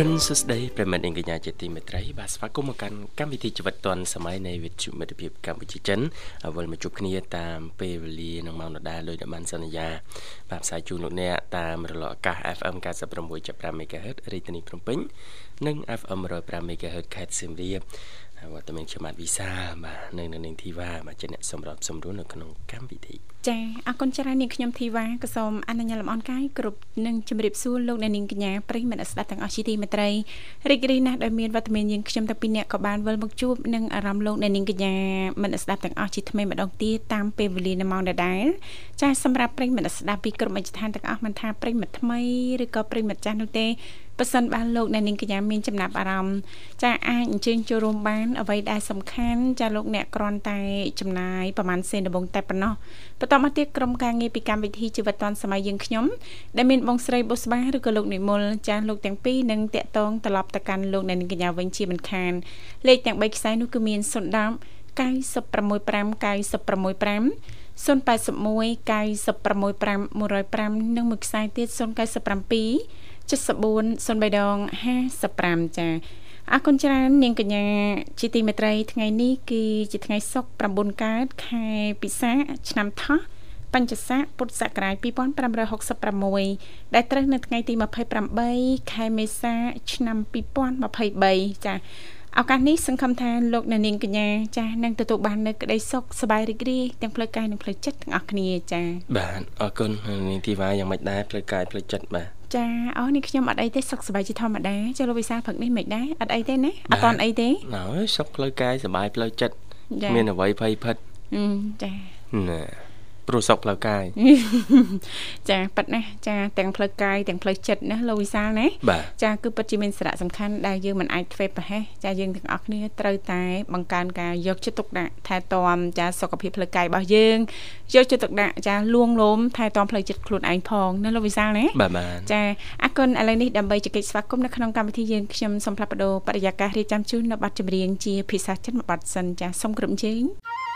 រុនសួស្តីប្រិមិត្តអង្គញ្ញាជាទីមេត្រីបាទស្វាគមន៍មកកាន់កម្មវិធីជីវិតឌွန်សម័យនៃវិទ្យុមិត្តភាពកម្ពុជាចិនវិលមកជួបគ្នាតាមពេលវេលានឹងម៉ោងដដែលដោយបានសន្យាបាទផ្សាយជូនលោកអ្នកតាមរលកអាកាស FM 96.5 MHz រាជធានីភ្នំពេញនិង FM 105 MHz ខេត្តសៀមរាប វត្តមានខ្ញុំបាទវិសាបាទនៅនៅនាងធីវ៉ាបាទជាអ្នកសម្របសម្រួលនៅក្នុងកម្មវិធីចាអរគុណច្រើននាងខ្ញុំធីវ៉ាក៏សូមអនុញ្ញាតលំអរកាយគ្រប់នឹងជម្រាបសួរលោកអ្នកនាងកញ្ញាប្រិយមិត្តស្ដាប់ទាំងអស់ជាទីមេត្រីរីករាយណាស់ដែលមានវត្តមានយើងខ្ញុំទាំងពីរនាក់ក៏បានវិលមកជួបនឹងអារម្មណ៍លោកអ្នកនាងកញ្ញាមិត្តស្ដាប់ទាំងអស់ជាថ្មីម្ដងទៀតតាមពេលវេលានៅម៉ោងដដែលចាសម្រាប់ប្រិយមិត្តស្ដាប់ពីគ្រប់មជ្ឈដ្ឋានទាំងអស់មិនថាប្រិយមិត្តថ្មីឬក៏ប្រិយមិត្តចាស់នោះទេ ប៉ះសិនបានលោកអ្នកនាងកញ្ញាមានចំណាប់អារម្មណ៍ចាអាចអញ្ជើញចូលរួមបានអ្វីដែលសំខាន់ចាលោកអ្នកគ្រាន់តែចំណាយប្រហែលសេនដំបងតែប៉ុណ្ណោះបន្តមកទៀតក្រុមការងារពីកម្មវិធីជីវិតឌွန်សម័យយើងខ្ញុំដែលមានបងស្រីបុស្បាឬក៏លោកនិមលចាលោកទាំងពីរនឹងតាក់ទងត្រឡប់ទៅកាន់លោកអ្នកនាងកញ្ញាវិញជាមិនខានលេខទាំង3ខ្សែនោះគឺមាន010 965 965 081 965 105និងមួយខ្សែទៀត097 74 03ដង55ចាអរគុណច្រើននាងកញ្ញាជាទីមេត្រីថ្ងៃនេះគឺជាថ្ងៃសុក្រ9កើតខែពិសាឆ្នាំថោះបញ្ញស័កពុទ្ធសករាជ2566ដែលត្រូវនៅថ្ងៃទី28ខែមេសា ឆ្នាំ2023ចាឱកាសនេះសង្ឃឹមថាលោកអ្នកនាងកញ្ញាចាស់នឹងទទួលបាននូវក្តីសុខសប្បាយរីករាយទាំងផ្លូវកាយនិងផ្លូវចិត្តទាំងអស់គ្នាចា៎បាទអរគុណនាងធីវ៉ាយ៉ាងម៉េចដែរផ្លូវកាយផ្លូវចិត្តបាទ ចាអូនេះខ្ញុំអត់អីទេសុខសប្បាយជាធម្មតាចាលោកវិសាលព្រឹកនេះមិនដែរអត់អីទេណាអត់តន់អីទេណ៎សុខផ្លូវកាយសប្បាយផ្លូវចិត្តមានអ្វីភ័យភិតចាណា ព្រោះសុខផ្លូវកាយចាប៉ិតណាចាទាំងផ្លូវកាយទាំងផ្លូវចិត្តណាលោកវិសាលណាចាគឺពិតជាមានសារៈសំខាន់ដែលយើងមិនអាចធ្វើប្រហែសចាយើងទាំងអស់គ្នាត្រូវតែបង្កើនការយកចិត្តទុកដាក់ថែទាំចាសុខភាពផ្លូវកាយរបស់យើងយកចិត្តទុកដាក់ចាលួងលោមថែទាំផ្លូវចិត្តខ្លួនឯងផងណាលោកវិសាលណាបាទបាទចាអរគុណឥឡូវនេះដើម្បីជែកស្វាគមន៍នៅក្នុងកម្មវិធីយើងខ្ញុំសូមផ្លាប់បដោបរិយាកាសរៀបចំជូននៅប័ណ្ណចម្រៀងជាភាសាចិនមួយប័ណ្ណសិនចាសូមគ្រប់ជើងស្វា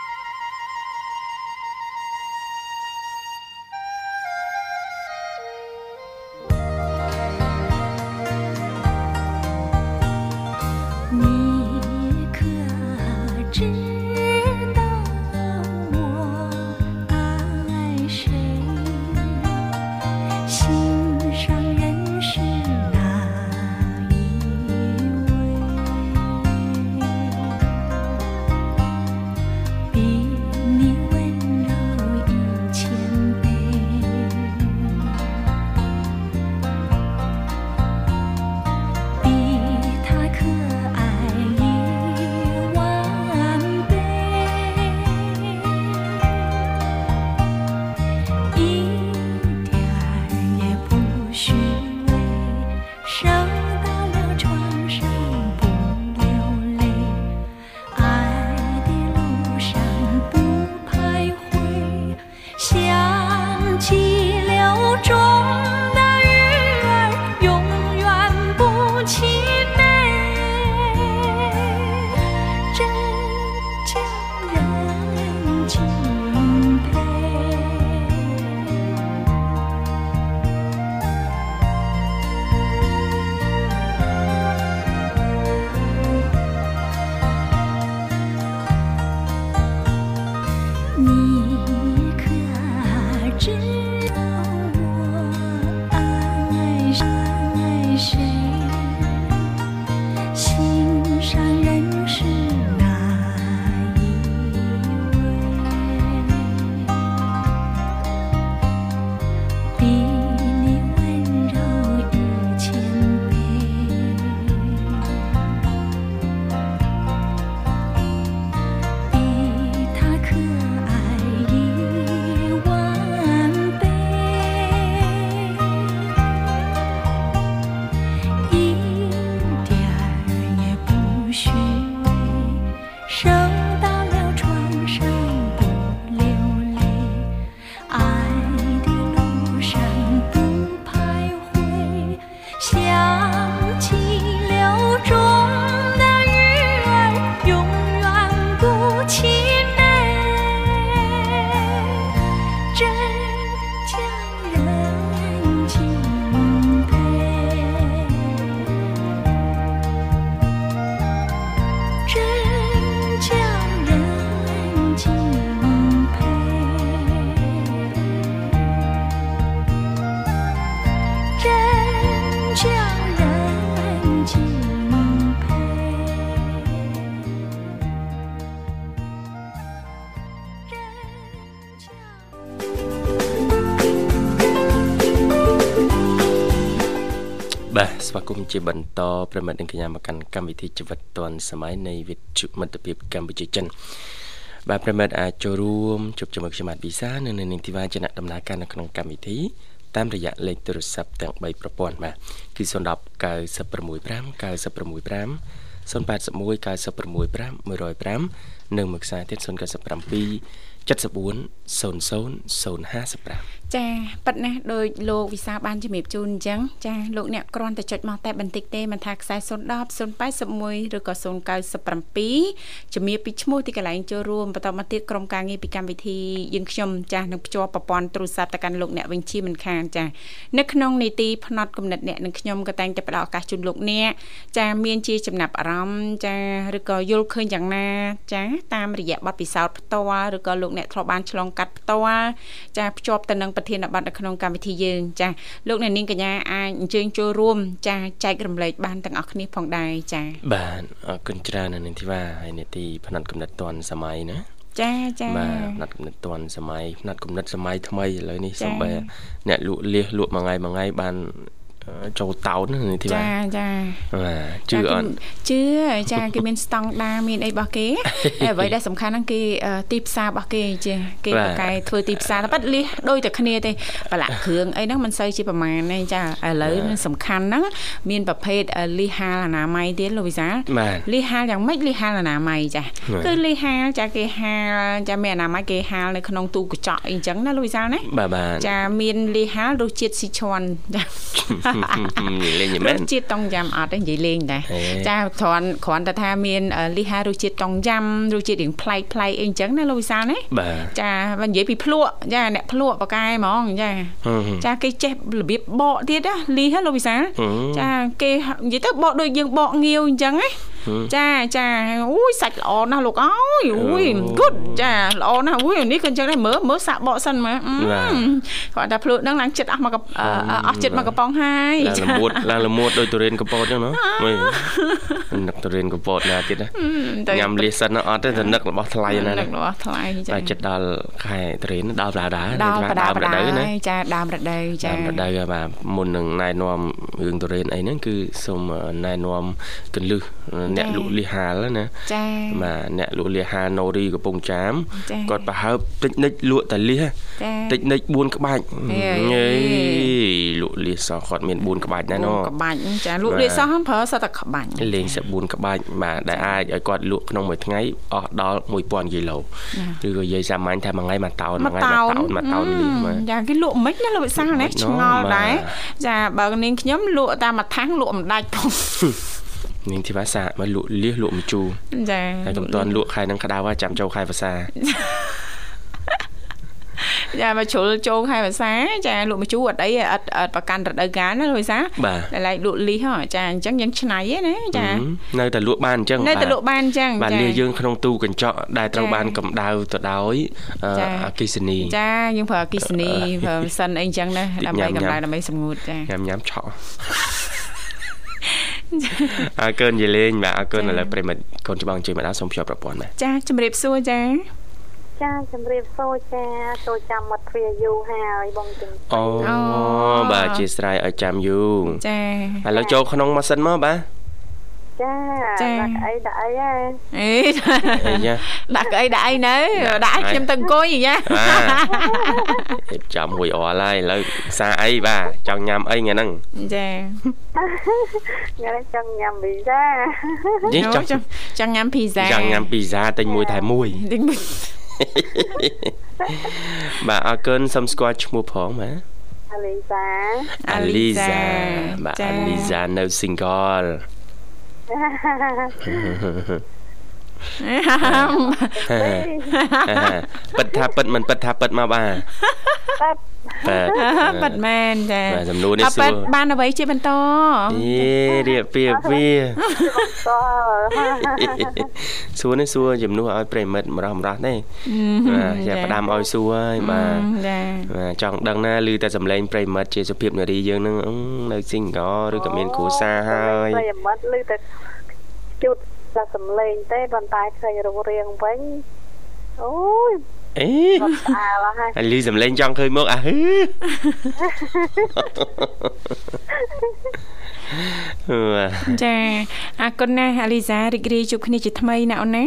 手 ជាបន្តប្រិមិត្តនិងកញ្ញាមកកាន់កម្មវិធីជីវិតឌွန်សម័យនៃវិទ្យុមិត្តភាពកម្ពុជាចិនបាទប្រិមិត្តអាចចូលរួមជួបជាមួយខ្ញុំបាទវិសានៅនៅនាងធីវ៉ាចំណាក់ដំណើរការនៅក្នុងកម្មវិធីតាមរយៈលេខទូរស័ព្ទទាំង3ប្រព័ន្ធបាទគឺ010 965 965 081 965 105និងមួយខ្សែទៀត097 74 00 055 ចាប៉ិតណាដោយលោកវិសាបានជំរាបជូនអញ្ចឹងចាលោកអ្នកគ្រាន់តែចុចមកតែបន្តិចទេមិនថាខ្សែ010 081ឬក៏097ជំរាបពីឈ្មោះទីកន្លែងចូលរួមបន្តមកទៀតក្រុមការងារពីកម្មវិធីយើងខ្ញុំចានឹងភ្ជាប់ប្រព័ន្ធទូរស័ព្ទទៅកាន់លោកអ្នកវិញជាមិនខានចានៅក្នុងនីតិផ្នត់គំនិតអ្នកនឹងខ្ញុំក៏តែងតែផ្ដល់ឱកាសជូនលោកអ្នកចាមានជាចំណាប់អារម្មណ៍ចាឬក៏យល់ឃើញយ៉ាងណាចាតាមរយៈបទពិសោធន៍ផ្ទាល់ឬក៏លោកអ្នកធ្លាប់បានឆ្លងកាត់ផ្ទាល់ចាភ្ជាប់ទៅនឹងប្រធានបទនៅក្នុងកម្មវិធីយើងចាលោកអ្នកនាងកញ្ញាអាចអញ្ជើញចូលរួមចាចែករំលែកបានទាំងអស់គ្នាផងដែរចាបាទអរគុណច្រើននៅនាងធីវ៉ាហើយនេតិផ្នែកកំណត់តនសម័យណាចាចាបាទផ្នែកកំណត់តនសម័យផ្នែកកំណត់សម័យថ្មីឥឡូវនេះសំបីអ្នកលក់លៀសលក់មួយថ្ងៃមួយថ្ងៃបាន ចូលតោននេះទីបាទចាចាបាទជឿអត់ជឿចាគេមានស្តង់ដាមានអីរបស់គេហើយអ្វីដែលសំខាន់ហ្នឹងគេទីផ្សាររបស់គេចាគេបកកែធ្វើទីផ្សារតែប៉ាត់លះដូចតែគ្នាទេប្រឡាក់គ្រឿងអីហ្នឹងមិនសូវជាប្រមាណទេចាឥឡូវសំខាន់ហ្នឹងមានប្រភេទលះហាលអនាម័យទៀតលោកវិសាលលះហាលយ៉ាងម៉េចលះហាលអនាម័យចាគឺលះហាលចាគេហាលចាមានអនាម័យគេហាលនៅក្នុងទូកញ្ចក់អីចឹងណាលោកវិសាលណាបាទបាទចាមានលះហាលរសជាតិស៊ីឈွန်ចានិយាយលេងមែនរសជាតិតុងយ៉ាំអត់ទេនិយាយលេងដែរចាគ្រាន់គ្រាន់តែថាមានលីហារសជាតិតុងយ៉ាំរសជាតិរៀងប្លែកប្លែកអីអញ្ចឹងណាលោកវិសាលណាចាបើនិយាយពីភ្លក់ចាអ្នកភ្លក់បកែហ្មងចាចាគេចេះរបៀបបកទៀតណាលីហ៎លោកវិសាលចាគេនិយាយទៅបកដូចយើងបកងាវអញ្ចឹងណាចាចាអូយសាច់ល្អណាស់លោកអើយអូយ good ចាល្អណាស់អូយនេះក៏អញ្ចឹងដែរមើលមើលសាក់បកសិនមើលគាត់តែភ្លក់ហ្នឹងឡើងចិត្តអស់មកអស់ចិត្តមកកំប៉ុងហើយឡើងលមួតឡើងលមួតដូចទុរេនកពតអញ្ចឹងណាមើលនឹកទុរេនកពតណាទៀតណាញ៉ាំលៀសសិនអត់ទេតែនឹករបស់ថ្លៃណានឹករបស់ថ្លៃចាចិត្តដល់ខែទុរេនដល់ប្រាដាដល់ដើមរដូវណាចាដើមរដូវចាដើមរដូវបាទមុននឹងណែនាំរឿងទុរេនអីហ្នឹងគឺសូមណែនាំកលឹះអ្នកលក់លីហាលណាចាបាទអ្នកលក់លីហាណូរីកំពង់ចាមគាត់ប្រហើបតិចនិចលក់តែលីតិចនិច4ក្បាច់ហេលក់លីសោះគាត់មាន4ក្បាច់ដែរណូក្បាច់ចាលក់លីសោះប្រើសតក្បាច់លេងស4ក្បាច់បាទដែលអាចឲ្យគាត់លក់ក្នុងមួយថ្ងៃអស់ដល់1000គីឡូឬក៏និយាយសាមញ្ញថាមួយថ្ងៃមួយតោនមួយថ្ងៃមួយតោនមួយតោនលីមកចាគេលក់មិនណាលោកវិសាណាឆ្ងល់ដែរចាបើនាងខ្ញុំលក់តាមមួយថាំងលក់មិនដាច់ផង នាងធីវ៉ាសាមកលក់លៀសលក់មជូរចាហើយកំតាន់លក់ខែនឹងក្តៅហើយចាំចូលខែភាសាចាមកជ្រុលចូលខែភាសាចាលក់មជូរអត់អីអត់អត់ប្រកាន់រដូវកាលណាលោកភាសាតែឡែកលក់លីសចាអញ្ចឹងយើងឆ្នៃណាចានៅតែលក់បានអញ្ចឹងនៅតែលក់បានអញ្ចឹងបាទលីសយើងក្នុងទូកញ្ចក់ដែលត្រូវបានកម្ដៅទៅដោយអគិសនីចាយើងប្រើអគិសនីប្រើម៉ាស៊ីនអីអញ្ចឹងណាដើម្បីកម្ដៅដើម្បីសម្ងួតចាញ៉ាំញ៉ាំឆក់ អរគុណយីលេងបាទអរគុណឥឡូវប្រិមិត្តកូនច្បងជើងម្ដងសូមភ្ជាប់ប្រព័ន្ធបាទចាជំរាបសួរចាចាជំរាបសួរចាចូលចាំមាត់ទ្វាយូរហើយបងចឹងអូបាទអធិស្ឋានឲ្យចាំយូរចាឥឡូវចូលក្នុងម៉ាស៊ីនមកបាទ ចាដាក់អីដាក់អីហ៎អេដាក់អីដាក់អីនៅដាក់ឲ្យខ្ញុំទៅអង្គុយយ៉ាចាំមួយអល់ហើយឥឡូវសារអីបាទចង់ញ៉ាំអីថ្ងៃហ្នឹងចាថ្ងៃនេះចង់ញ៉ាំវីសាចង់ចង់ញ៉ាំភីហ្សាចង់ញ៉ាំភីហ្សាទិញមួយថែមមួយទិញមួយបាទអរគុណសូមស្គាល់ឈ្មោះផងបាទអាលីសាអាលីសាបាទអាលីសានៅ single ពិតថាពិតមិនពិតថាពិតមកបាទប៉ិត ប៉ិតមែនចាបាទសំណួរនេះសួរប៉ិតបានអ្វីជាបន្តយេរៀបពីវាសួរនេះសួរជំនួសឲ្យប្រិមិត្តម្រោះម្រោះទេបាទយ៉ាផ្ដាំឲ្យសួរហើយបាទចាបាទចង់ដឹងណាឮតែសំឡេងប្រិមិត្តជាសុភាពនារីយើងនឹងនៅស៊ីងកឬក៏មានគ្រួសារហើយប្រិមិត្តឮតែជូតតែសំឡេងទេប៉ុន្តែឃើញរូបរាងវិញអូយ អេរត់ស្អាលហើយអាលីសំលេងចង់ឃើញមុខអាហឺអឺចាអរគុណណាស់អាលីសារីករាយជួបគ្នាជាថ្មីណាអូនណា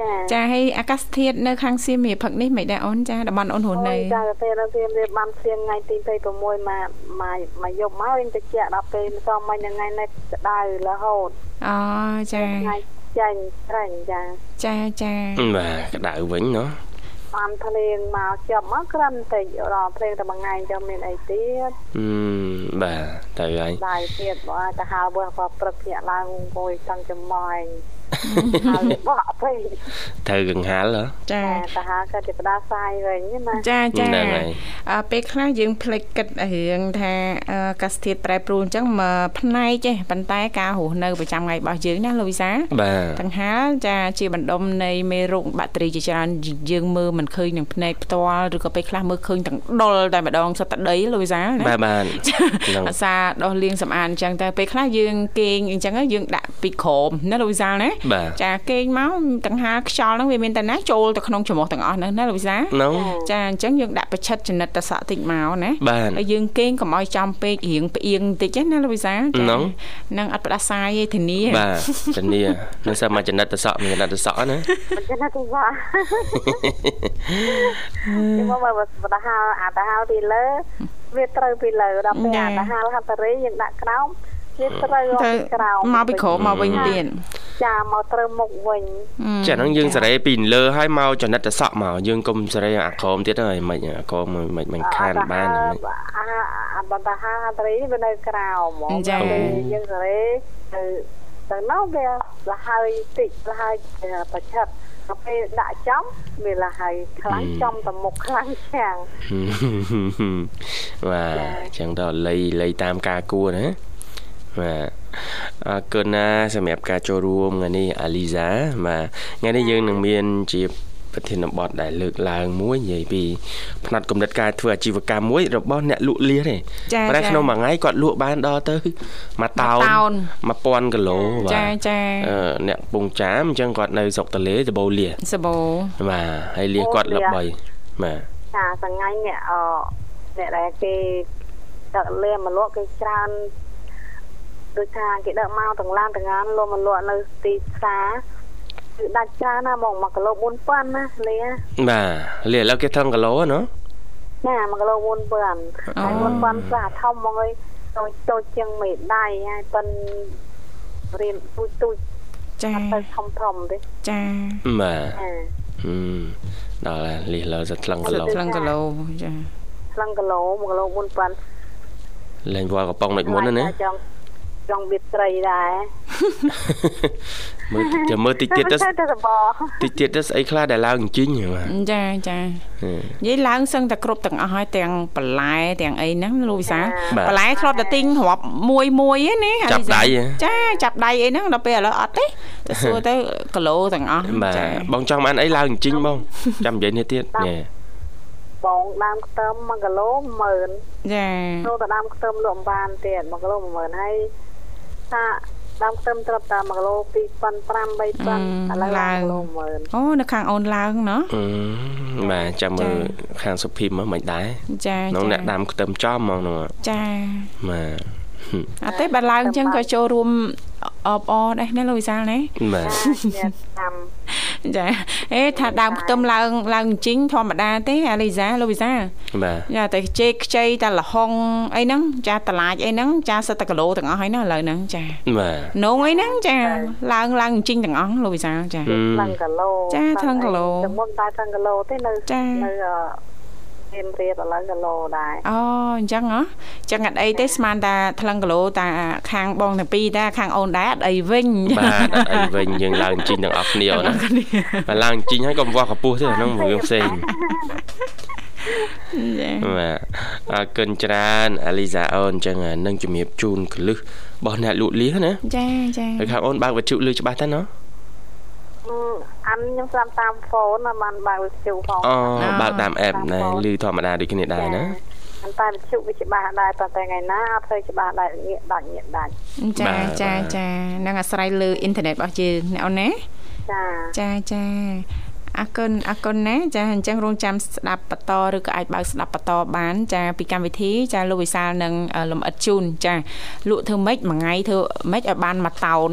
ចាចាហើយអាកាសធាតុនៅខាងសៀមរាបផឹកនេះមិនដែរអូនចាតំបន់អូនរស់នៅអូយចាទៅនៅសៀមរាបបានព្រៀងថ្ងៃទី26មកមកមកយប់មកវិញទៅជាក់ដល់ពេលម្សិលមិញថ្ងៃនេះក្តៅរហូតអូចាថ្ងៃចាញ់ត្រែងចាចាចាបាទក្តៅវិញណោះ បានភ្លៀងមកជាប់មកក្រឹមតិចដល់ភ្លៀងតែមួយថ្ងៃចាំមានអីទៀតអឺបាទទៅហើយដៃទៀតបើទៅហៅបើព្រឹកភ្ញាក់ឡើងអង្គុយតាំងចំម៉ែង ហើយបកពេកត្រូវកង្ហាលហ៎ចាចាទៅហៅក៏ជាផ្ដាសាយវិញណាចាចាហ្នឹងហើយអឺពេលខ្លះយើងភ្លេចគិតរឿងថាអឺអាកាសធាតុប្រែប្រួលអញ្ចឹងមកផ្នែកទេប៉ុន្តែការរស់នៅប្រចាំថ្ងៃរបស់យើងណាលោកវិសាបាទទាំងហាលចាជាបណ្ដុំនៃមេរោគបាក់តេរីជាច្រើនយើងមើលមិនឃើញនឹងភ្នែកផ្ទាល់ឬក៏ពេលខ្លះមើលឃើញទាំងដុលតែម្ដងសត្វតដីលោកវិសាណាបាទបាទហ្នឹងអាសាដោះលាងសម្អាតអញ្ចឹងតែពេលខ្លះយើងគេងអញ្ចឹងយើងដាក់ពីក្រោមណាលោកវិសាលណាបាទចាគេងមកទាំងហាលខ្យល់ហ្នឹងវាមានតែណាចូលទៅក្នុងច្រមុះទាំងអស់ហ្នឹងណាលោកវិសាហ្នឹងចាអញ្ចឹងយើងដាក់ប្រឆិតចនិតតសក់តិចមកណាបាទហើយយើងគេងកុំឲ្យចំពេករៀងផ្អៀងតិចណាលោកវិសាហ្នឹងនឹងអត់ផ្ដាសាយទេធានាបាទធានានឹងសិមមកចំណិតតសក់មានចំណិតតសក់ណាមិនចឹងណាទៅវ៉ាខ្ញុំមកបើទៅហៅអាទៅហៅពីលើវាត្រូវពីលើដល់ពេលអាទៅហៅហាត់តរីយើងដាក់ក្រោម វាត្រូវទៅពីក្រោមមកពីក្រោមមកវិញទៀតចាមកត្រូវមុខវិញចាហ្នឹងយើងសេរីពីលើហើយមកចំណិតតសក់មកយើងកុំសេរីអាក្រមទៀតហើយមិនអាក្រមមិនមិនខានបានហ្នឹងអាអាបន្តទៅហៅហាត់តរីវានៅក្រោមហ្មងពេលយើងសេរីទៅទៅនោះវាលហើយតិចលហើយប្រឆិតដល់ពេលដាក់ចំវាលហើយខ្លាំងចំទៅមុខខ្លាំងខាងបាទអញ្ចឹងដល់លៃលៃតាមការគួរណា បាទអរគុណណាសម្រាប់ការចូលរួមថ្ងៃនេះអាលីសាបាទថ្ងៃនេះយើងនឹងមានជាប្រធានបទដែលលើកឡើងមួយនិយាយពីផ្នែកកំណត់ការធ្វើអាជីវកម្មមួយរបស់អ្នកលក់លៀសទេចាប៉ុន្តែក្នុងមួយថ្ងៃគាត់លក់បានដល់ទៅមួយតោនមួយតោន1000គីឡូបាទចាចាអឺអ្នកកំពង់ចាមអញ្ចឹងគាត់នៅស្រុកតលេដបូលៀសសបោបាទហើយលៀសគាត់ល្បីបាទចាសងៃអ្នកអអ្នកដែលគេដឹកលាមកលក់គេច្រើន ដូចថាគេដឹកមកទាំងឡានទាំងឡានលក់មកលក់នៅទីផ្សារគឺដាច់ច្រើនណាហ្មង1គីឡូ4000ណាលាបាទលៀសឥឡូវគេថឹងគីឡូហ៎ណាណា1គីឡូ4000ហើយ4000ស្អាធំហ្មងអើយតូចតូចជាងមេដៃហើយប៉ិនរៀនទូចទូចចាអត់ទៅធំធំទេចាបាទចាហឹមដល់ហើយលីសលើសថ្លឹងគីឡូថ្លឹងគីឡូចាខ្លាំងគីឡូ1គីឡូ4000លេងវល់កំប៉ុងដូចមុនណាណាចង់ ចង់វាត្រីដែរមើលចាំមើលតិចទៀតទៅទៅសបតិចទៀតទៅស្អីខ្លះដែលឡើងជីងបាទចាចានិយាយឡើងសឹងតែគ្រប់ទាំងអស់ហើយទាំងបន្លែទាំងអីហ្នឹងលោកវិសាបន្លែធ្លាប់តែទិញរាប់មួយមួយឯណាចាប់ដៃចាចាប់ដៃអីហ្នឹងដល់ពេលឥឡូវអត់ទេទៅសួរទៅគីឡូទាំងអស់បាទបងចង់បានអីឡើងជីងបងចាំនិយាយនេះទៀតញ៉ែបងដើមខ្ទឹម1គីឡូ10000ចាចូលទៅដើមខ្ទឹមលក់បានទៀត1គីឡូ10000ហើយ ថាដើមខ្ទឹមត្រឹមតែ1គីឡូ2500 3000ឥឡូវឡើងគីឡូ10000អូនៅខាងអូនឡើងណោះអឺបាទចាំមើលខាងសុភីមមិនដែរចាក្នុងអ្នកដាំខ្ទឹមចំហ្មងនោះចាបាទ អត់ទេបើឡើងអញ្ចឹងក៏ចូលរួមអបអរដែរណាលោកវិសាលណាបាទចាតាមចាអេថាដើមខ្ទឹមឡើងឡើងជីងធម្មតាទេអាលីសាលោកវិសាលបាទចាតែជែកខ្ចីតែលហុងអីហ្នឹងចាតឡាចអីហ្នឹងចាសិតតែគីឡូទាំងអស់ហើយណាឥឡូវហ្នឹងចាបាទនងអីហ្នឹងចាឡើងឡើងជីងទាំងអស់លោកវិសាលចាឡើងគីឡូចាថ្លឹងគីឡូតែមុនតែថ្លឹងគីឡូទេនៅចានៅអឺ រៀមរៀបឥឡូវគីឡូដែរអូអញ្ចឹងហ៎អញ្ចឹងអត់អីទេស្មានតាថ្លឹងគីឡូតាខាងបងទាំងពីរតាខាងអូនដែរអត់អីវិញបាទអត់អីវិញយើងឡើងជីងទាំងអស់គ្នាណាបើឡើងជីងហើយកុំវាស់កពស់ទេអាហ្នឹងរឿងផ្សេងចាបាទអរគុណច្រើនអាលីសាអូនអញ្ចឹងនឹងជំរាបជូនកលឹះរបស់អ្នកលក់លៀសណាចាចាហើយខាងអូនបើកវត្ថុលឺច្បាស់ទៅណា អឺអានខ្ញុំស្ដាប់តាមហ្វូនបានបើកវិទ្យុផងអូបើកតាមអេបណាលឺធម្មតាដូចគ្នាដែរណាប៉ុន្តែវិទ្យុវាច្បាស់ដែរប៉ុន្តែថ្ងៃណាអត់ធ្វើច្បាស់ដែរងាកដាច់ងាកដាច់ចាចាចានឹងអាស្រ័យលើអ៊ីនធឺណិតរបស់យើងណាអូនណាចាចាចា អអរគុណអរគុណណាចាអញ្ចឹងរងចាំស្ដាប់បន្តឬក៏អាចបើកស្ដាប់បន្តបាន ចាពីកម្មវិធីចាលោកវិសាលនឹងលំអិតជូនចាលក់ធ្វើម៉េចមួយថ្ងៃធ្វើម៉េចឲ្យបានមួយតោន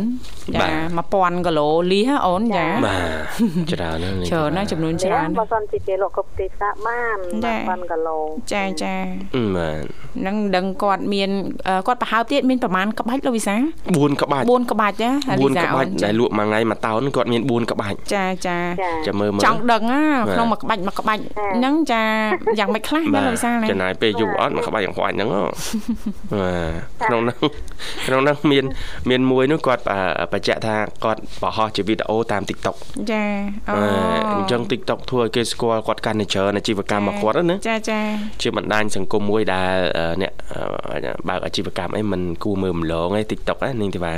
ចា1000គីឡូលីហ៎អូនចាបាទច្រើនណាស់ច្រើនណាស់ចំនួនច្រើនបើសិនជាគេលក់គ្រប់ទីផ្សារបាន1000គីឡូចាចាបាទនឹងដឹងគាត់មានគាត់ប្រហើបទៀតមានប្រហែលក្បាច់លោកវិសា4ក្បាច់4ក្បាច់ណា4ក្បាច់ដែលលក់មួយថ្ងៃមួយតោនគាត់មាន4ក្បាច់ចាចាចាំមើលមើលចង់ដឹងណាក្នុងមួយក្បាច់មួយក្បាច់ហ្នឹងចាយ៉ាងម៉េចខ្លះណាលោកវិសាលចំណាយពេលយូរអត់មួយក្បាច់យ៉ាងខ្វាច់ហ្នឹងបាទក្នុងហ្នឹងក្នុងហ្នឹងមានមានមួយនោះគាត់បញ្ជាក់ថាគាត់បង្ហោះជាវីដេអូតាម TikTok ចាអូអញ្ចឹង TikTok ធ្វើឲ្យគេស្គាល់គាត់កាន់តែច្រើនអាជីវកម្មរបស់គាត់ណាចាចាជាបណ្ដាញសង្គមមួយដែលអ្នកបើកអាជីវកម្មអីមិនគួរមើលម្លងឯ TikTok ណានាងធីវ៉ា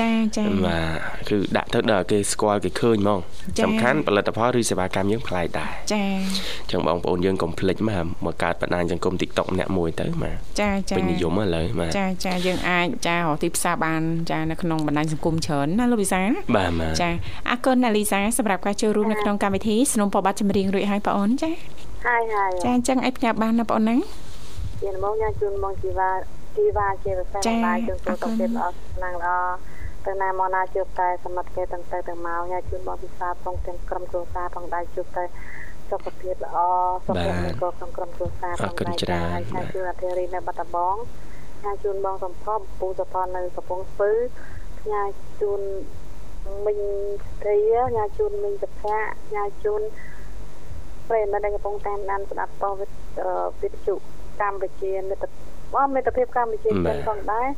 ចាចាបាទគឺដាក់ទៅដល់គេស្គាល់គេឃើញហ្មងសំខាន់ផលិតផលឬសេវាកម្មយើងប្លែកដែរចាអញ្ចឹងបងប្អូនយើងកុំភ្លេចមកមកកើតបណ្ដាញសង្គម TikTok ម្នាក់មួយទៅបាទចាចាពេញនិយមឥឡូវបាទចាចាយើងអាចចារកទីផ្សារបានចានៅក្នុងបណ្ដាញសង្គមច្រើនណាលោកវិសាបាទបាទចាអរគុណណាលីសាសម្រាប់ការចូលរួមនៅក្នុងកម្មវិធីสนុំបបត្តិចម្រៀងរួចហើយបងអូនចាហើយហើយចាអញ្ចឹងឲ្យផ្ញើបានណាបងអូនណាជាមកញ៉ាំជូនមកជីវ៉ាជីវ៉ាជាពិសេសដែរជូនទៅទៅទៀតល្អស្នាងល្អ ទៅណាមកណាជួបតែសមិទ្ធគេទាំងទៅទាំងមកញ៉ាំជូនបងពិសាផងទាំងក្រុមគ្រួសារផងដែរជួបតែសុខភាពល្អសុខភាពក៏ក្នុងក្រុមគ្រួសារផងដែរហើយញ៉ាំជូនអធិរីនៅបាត់ដំបងញ៉ាំជូនបងសំភពពូសផននៅកំពង់ស្ពឺញ៉ាំជូនមិញស្រីញ៉ាំជូនមិញតភៈញ៉ាំជូនប្រិយមិត្តដែលកំពុងតាមដានស្ដាប់តវិទ្យុកម្ពុជាមិត្តបងមិត្តភាពកម្ពុជាចិនផងដែរ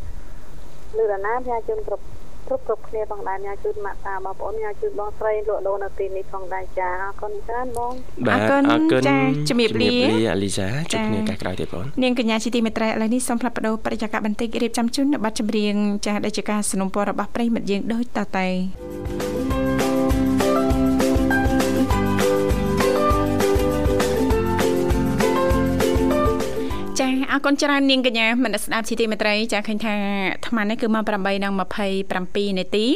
លឺដល់ណាញ៉ាជូនគ្រប់ គ្រប់គ្រប់គ្នាផងដែរញ៉ាជូនម៉ាក់តាបងប្អូនញ៉ាជូនបងស្រីលក់ដូរនៅទីនេះផងដែរចាអរគុណច្រើនបងបាទអរគុណចាជំរាបលាអាលីសាជួបគ្នាកាសក្រោយទៀតបងនាងកញ្ញាជាទីមេត្រីឥឡូវនេះសូមផ្លាប់បដោបរិយាកាសបន្តិចរៀបចំជូននៅប័ណ្ណចម្រៀងចាដែលជាការสนับสนุนរបស់ប្រិមិត្តយើងដូចតទៅ អរគុណច្រើននាងកញ្ញាមនស្ដាប់ជីទីមេត្រីចាឃើញថាអាត្មានេះគឺម៉ោង8:27នាទី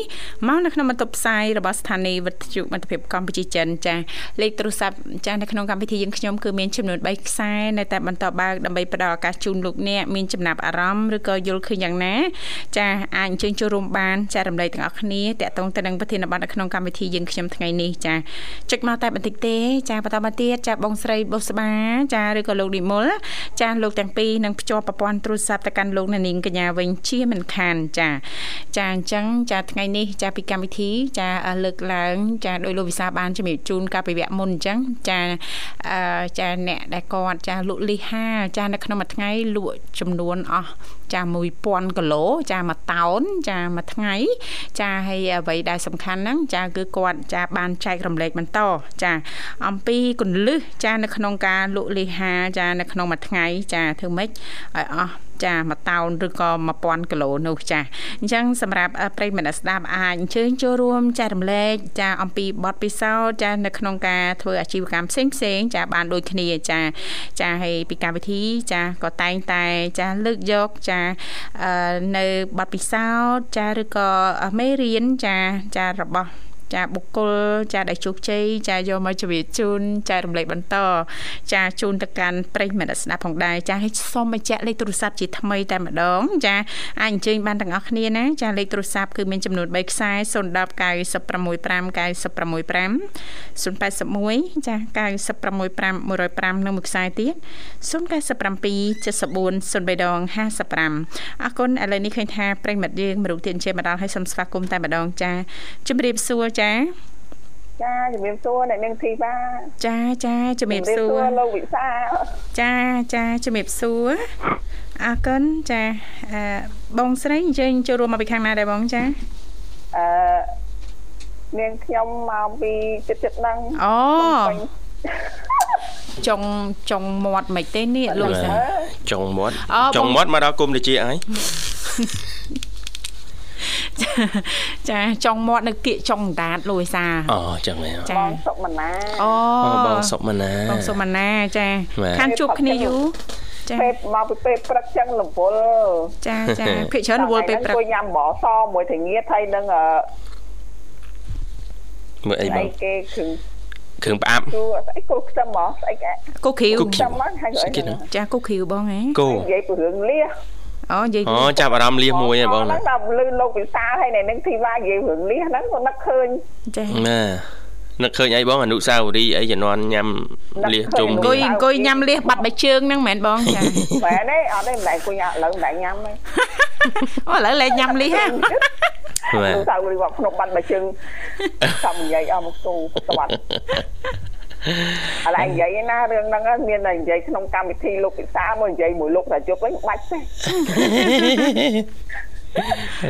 មកនៅក្នុងបន្ទប់ផ្សាយរបស់ស្ថានីយ៍វិទ្យុមិត្តភាពកម្ពុជាចិនចាលេខទូរស័ព្ទចានៅក្នុងកម្មវិធីយើងខ្ញុំគឺមានចំនួន3ខ្សែនៅតែបន្តបើកដើម្បីផ្ដល់ឱកាសជូនលោកអ្នកមានចំណាប់អារម្មណ៍ឬក៏យល់ឃើញយ៉ាងណាចាអាចអញ្ជើញចូលរួមបានចារំលែកទាំងអស់គ្នាតាក់ទងទៅនឹងប្រធានបទនៅក្នុងកម្មវិធីយើងខ្ញុំថ្ងៃនេះចាចុចមកតែបន្តិចទេ ចាបន្តមកទៀតចាបងស្រីបុស្បាចាឬក៏លោកនិមលចាលោកទាំងពីរនឹងភ្ជាប់ប្រព័ន្ធទូរស័ព្ទទៅកាន់លោកនាងកញ្ញាវិញជាមិនខានចាចាអញ្ចឹងចាថ្ងៃនេះចាពីកម្មវិធី ចាលើកឡើង ចាដោយលោកវិសាបានជំរាបជូនកាលពីវគ្គមុនអញ្ចឹងចាចាអ្នកដែលគាត់ចាលក់លីហាចានៅក្នុងមួយថ្ងៃលក់ចំនួនអស់ចា1000គីឡូចាមួយតោនចាមួយថ្ងៃ ចាហើយអ្វីដែលសំខាន់ហ្នឹងចាគឺគាត់ចាបានចែករំលែកបន្តចាអំពីកੁੰលឹះចានៅក្នុងការលក់លីហាចានៅក្នុងមួយថ្ងៃ ចាធ្វើម៉េចឲ្យអស់ចាមួយតោនឬក៏1000គីឡូនោះចាអញ្ចឹងសម្រាប់ប្រិយមិត្តស្ដាប់អាចអញ្ជើញចូលរួមចែករំលែកចាអំពីបទពិសោធន៍ចានៅក្នុងការធ្វើអាជីវកម្មផ្សេងផ្សេងចាបានដូចគ្នាចាចាហើយពីកម្មវិធីចាក៏តែងតែចាលើកយកចានៅបទពិសោធន៍ចាឬក៏មេរៀនចាចារបស់ ចាបុគ្គលចាដែលជោគជ័យចាយកមកជម្រាបជូនចែករំលែកបន្ត ចាជូនទៅកាន់ប្រិយមិត្តស្ដាប់ផងដែរចាឲ្យសូមបញ្ជាក់លេខទូរស័ព្ទជាថ្មីតែម្ដង ចាអាចអញ្ជើញបានទាំងអស់គ្នាណាចាលេខទូរស័ព្ទគឺមានចំនួន3ខ្សែ010 965 965 081ចា965 105និងមួយខ្សែទៀត097 74 03ដង55អរគុណឥឡូវនេះឃើញថាប្រិយមិត្តយើងមរុកទៀតជាមកដល់ឲ្យសូមស្វាគមន៍តែម្ដងចាជម្រាបសួរចាចាជំរាបសួរអ្នកនាងធីបាចាចាជំរាបសួរលោកវិសាចាចាជំរាបសួរអរគុណចាអឺបងស្រីអញ្ជើញចូលរួមមកពីខាងណាដែរបងចាអឺនាងខ្ញុំមកពីចិត្តចិត្តដឹងអូចុងចុងមាត់មិនទេនេះលោកសាចុងមាត់ចុងមាត់មកដល់គុំតិចអី ចាចុងមាត់នៅគៀកចុងដាតលួយសាអូចឹងមែនចាបងសុកមណាអូបងសុកមណាបងសុកមណាចាខាងជួបគ្នាយូរចាពេលមកពីពេលព្រឹកចឹងរវល់ចាចាភាគច្រើនរវល់ពេលព្រឹកញ៉ាំបសមួយធាងៀតហើយនឹងអឺមើលអីបងគេគឺគ្រឿងផ្អាប់គូស្អីគូខ្ទឹមហ្មងស្អីគូឃ្រីវខ្ទឹមហ្នឹងហើយស្អីគេហ្នឹងចាគូឃ្រីវបងហ៎គូនិយាយពីរឿងលៀស អូនិយាយអូចាប់អារម្មណ៍លៀសមួយហ៎បងហ្នឹងដល់លឺលោកវិសាលហើយនៅនឹងធីវ៉ានិយាយរឿងលៀសហ្នឹងក៏នឹកឃើញចាណានឹកឃើញអីបងអនុសាវរីយ៍អីជំនាន់ញ៉ាំលៀសជុំអង្គុយអង្គុយញ៉ាំលៀសបាត់បៃជើងហ្នឹងមែនបងចាមែនទេអត់ទេមិនដែរអង្គុយឥឡូវមិនដែរញ៉ាំទេអូឥឡូវលែងញ៉ាំលៀសហ្នឹងអនុសាវរីយ៍វត្តភ្នំបាត់បៃជើងតាមនិយាយអស់មកទូបន្ទាត់ ឥឡូវនិយាយណារឿងហ្នឹងមានតែនិយាយក្នុងកម្មវិធីលោកពិសាមកនិយាយមួយលោកតាជប់វិញបាច់ទេ